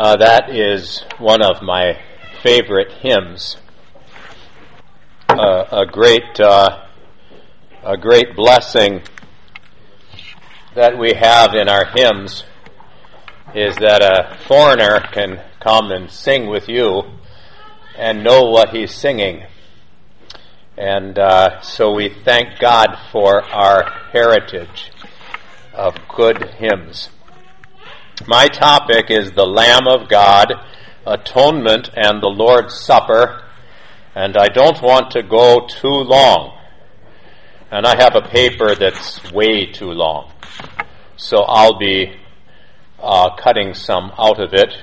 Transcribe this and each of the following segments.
Uh, that is one of my favorite hymns. Uh, a great, uh, a great blessing that we have in our hymns is that a foreigner can come and sing with you and know what he's singing. And uh, so we thank God for our heritage of good hymns. My topic is the Lamb of God, atonement, and the Lord's Supper, and I don't want to go too long. And I have a paper that's way too long, so I'll be uh, cutting some out of it.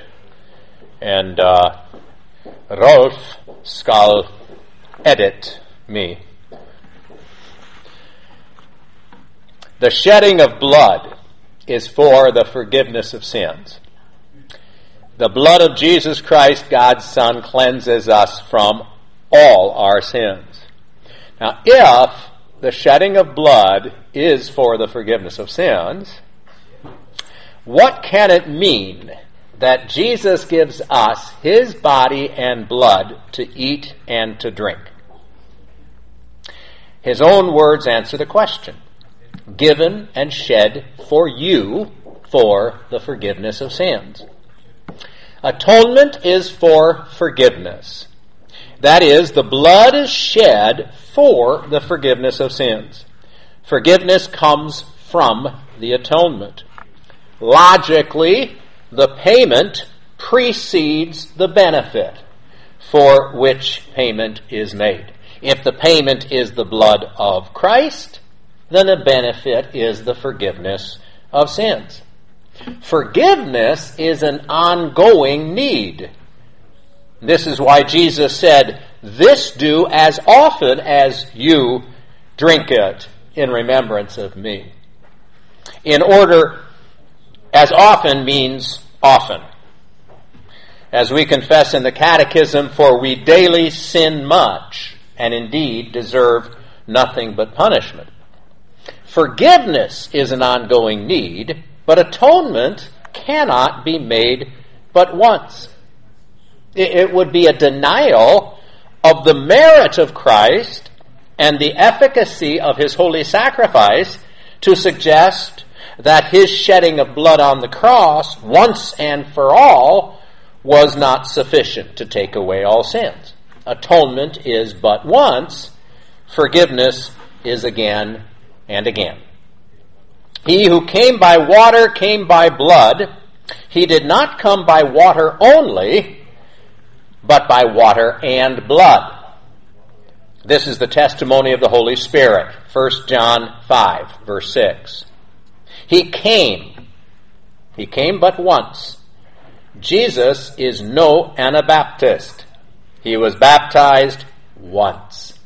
And uh, Rolf skal edit me. The shedding of blood is for the forgiveness of sins. The blood of Jesus Christ, God's Son, cleanses us from all our sins. Now, if the shedding of blood is for the forgiveness of sins, what can it mean that Jesus gives us his body and blood to eat and to drink? His own words answer the question given and shed for you for the forgiveness of sins. Atonement is for forgiveness. That is, the blood is shed for the forgiveness of sins. Forgiveness comes from the atonement. Logically, the payment precedes the benefit for which payment is made. If the payment is the blood of Christ, then the benefit is the forgiveness of sins. Forgiveness is an ongoing need. This is why Jesus said, This do as often as you drink it in remembrance of me. In order, as often means often. As we confess in the Catechism, for we daily sin much, and indeed deserve nothing but punishment. Forgiveness is an ongoing need, but atonement cannot be made but once. It would be a denial of the merit of Christ and the efficacy of his holy sacrifice to suggest that his shedding of blood on the cross, once and for all, was not sufficient to take away all sins. Atonement is but once, forgiveness is again and again. He who came by water came by blood. He did not come by water only, but by water and blood. This is the testimony of the Holy Spirit. 1 John 5, verse 6. He came. He came but once. Jesus is no Anabaptist. He was baptized once.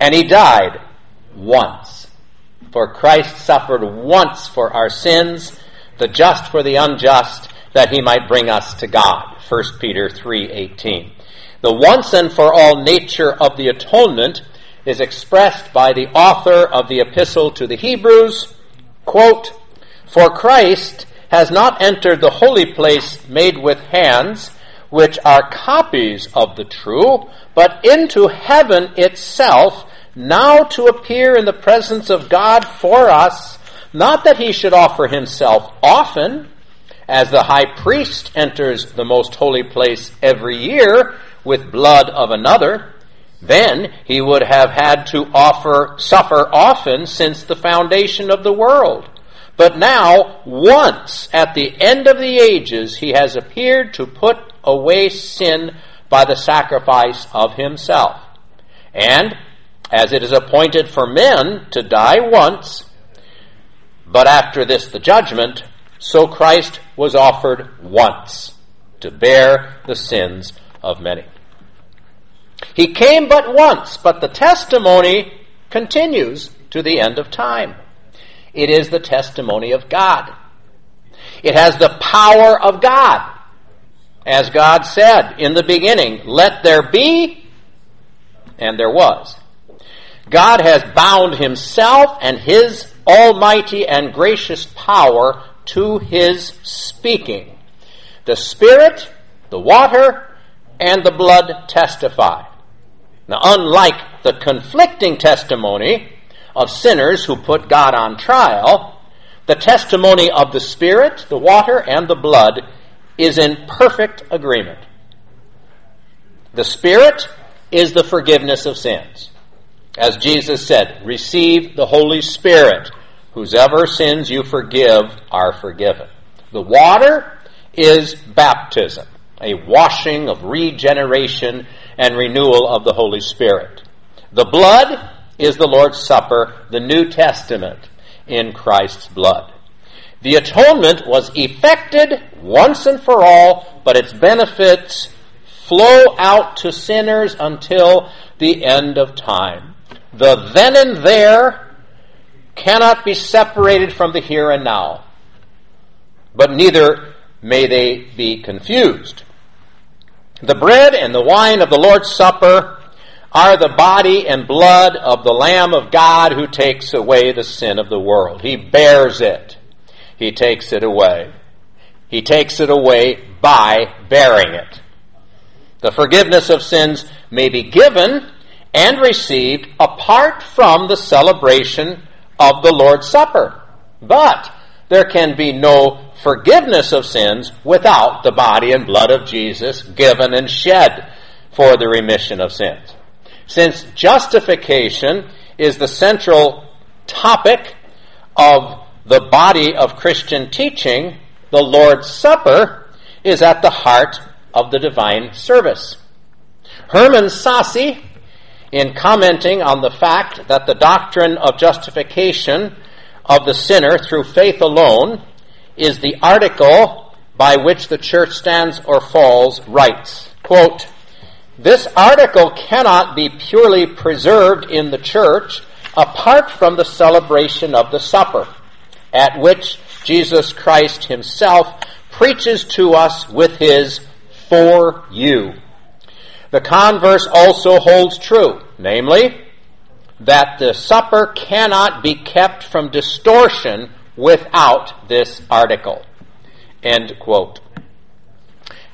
And he died once. For Christ suffered once for our sins, the just for the unjust, that he might bring us to God. 1 Peter 3:18. The once and for all nature of the atonement is expressed by the author of the epistle to the Hebrews, quote, "For Christ has not entered the holy place made with hands, which are copies of the true, but into heaven itself, now to appear in the presence of God for us, not that he should offer himself often, as the high priest enters the most holy place every year with blood of another, then he would have had to offer, suffer often since the foundation of the world. But now, once at the end of the ages, he has appeared to put away sin by the sacrifice of himself. And as it is appointed for men to die once, but after this the judgment, so Christ was offered once to bear the sins of many. He came but once, but the testimony continues to the end of time. It is the testimony of God. It has the power of God. As God said in the beginning, let there be, and there was. God has bound himself and his almighty and gracious power to his speaking. The Spirit, the water, and the blood testify. Now, unlike the conflicting testimony of sinners who put God on trial, the testimony of the Spirit, the water, and the blood is in perfect agreement. The Spirit is the forgiveness of sins. As Jesus said, receive the Holy Spirit. Whosever sins you forgive are forgiven. The water is baptism, a washing of regeneration and renewal of the Holy Spirit. The blood is the Lord's Supper, the New Testament in Christ's blood. The atonement was effected once and for all, but its benefits flow out to sinners until the end of time. The then and there cannot be separated from the here and now, but neither may they be confused. The bread and the wine of the Lord's Supper are the body and blood of the Lamb of God who takes away the sin of the world. He bears it. He takes it away. He takes it away by bearing it. The forgiveness of sins may be given and received apart from the celebration of the Lord's Supper. But there can be no forgiveness of sins without the body and blood of Jesus given and shed for the remission of sins. Since justification is the central topic of the body of Christian teaching, the Lord's Supper is at the heart of the divine service. Hermann Sasse, in commenting on the fact that the doctrine of justification of the sinner through faith alone is the article by which the church stands or falls, writes, quote, This article cannot be purely preserved in the church apart from the celebration of the supper, at which Jesus Christ himself preaches to us with his for you. The converse also holds true, namely, that the supper cannot be kept from distortion without this article. End quote.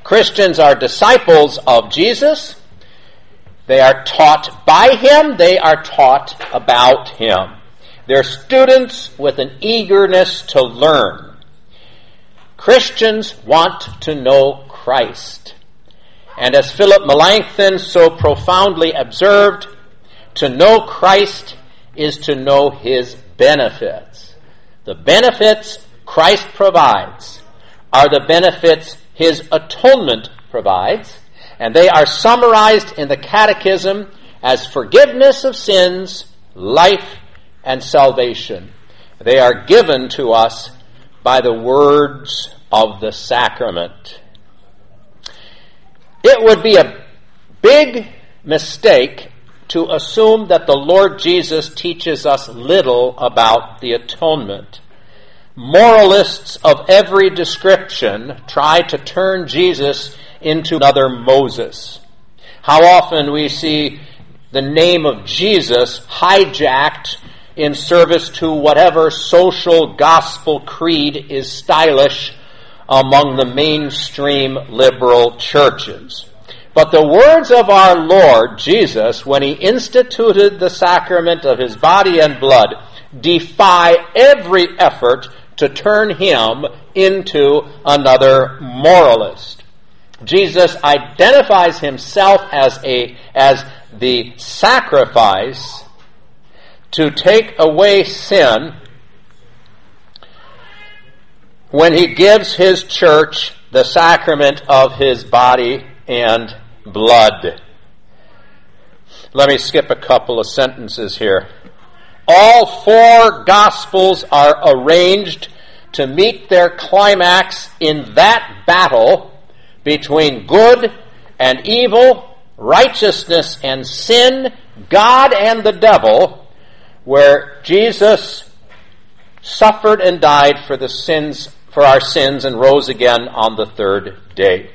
Christians are disciples of Jesus. They are taught by Him. They are taught about Him. They're students with an eagerness to learn. Christians want to know Christ. And as Philip Melanchthon so profoundly observed, to know Christ is to know His benefits. The benefits Christ provides are the benefits His atonement provides, and they are summarized in the Catechism as forgiveness of sins, life, and salvation. They are given to us by the words of the sacrament. It would be a big mistake to assume that the Lord Jesus teaches us little about the atonement. Moralists of every description try to turn Jesus into another Moses. How often we see the name of Jesus hijacked in service to whatever social gospel creed is stylish among the mainstream liberal churches. But the words of our Lord Jesus, when he instituted the sacrament of his body and blood, defy every effort to turn him into another moralist. Jesus identifies himself as a, as the sacrifice to take away sin when he gives his church the sacrament of his body and blood. Let me skip a couple of sentences here. All four Gospels are arranged to meet their climax in that battle between good and evil, righteousness and sin, God and the devil, where Jesus suffered and died for the sins for our sins and rose again on the third day.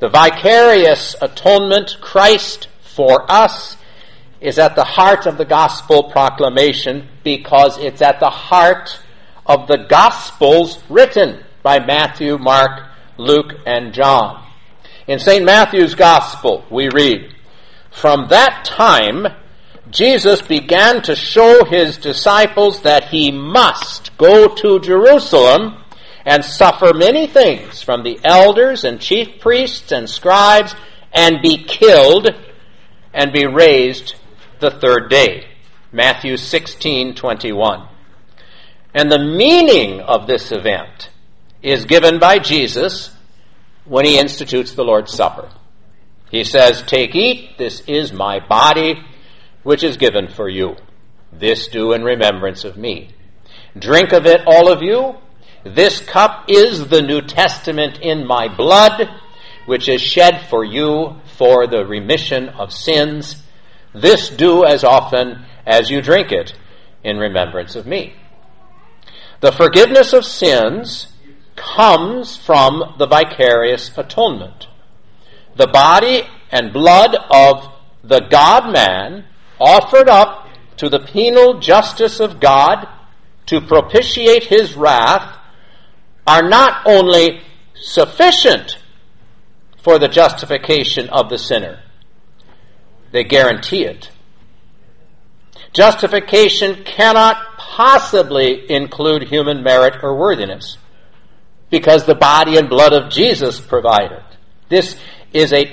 The vicarious atonement, Christ for us, is at the heart of the gospel proclamation because it's at the heart of the gospels written by Matthew, Mark, Luke, and John. In St. Matthew's Gospel, we read, From that time, Jesus began to show his disciples that he must go to Jerusalem and suffer many things from the elders and chief priests and scribes and be killed and be raised the third day. Matthew 16:21. And the meaning of this event is given by Jesus when he institutes the Lord's Supper. He says, Take, eat, this is my body, which is given for you. This do in remembrance of me. Drink of it, all of you. This cup is the New Testament in my blood, which is shed for you for the remission of sins. This do as often as you drink it in remembrance of me. The forgiveness of sins comes from the vicarious atonement. The body and blood of the God man offered up to the penal justice of God to propitiate his wrath are not only sufficient for the justification of the sinner, they guarantee it. Justification cannot possibly include human merit or worthiness because the body and blood of Jesus provided. This is a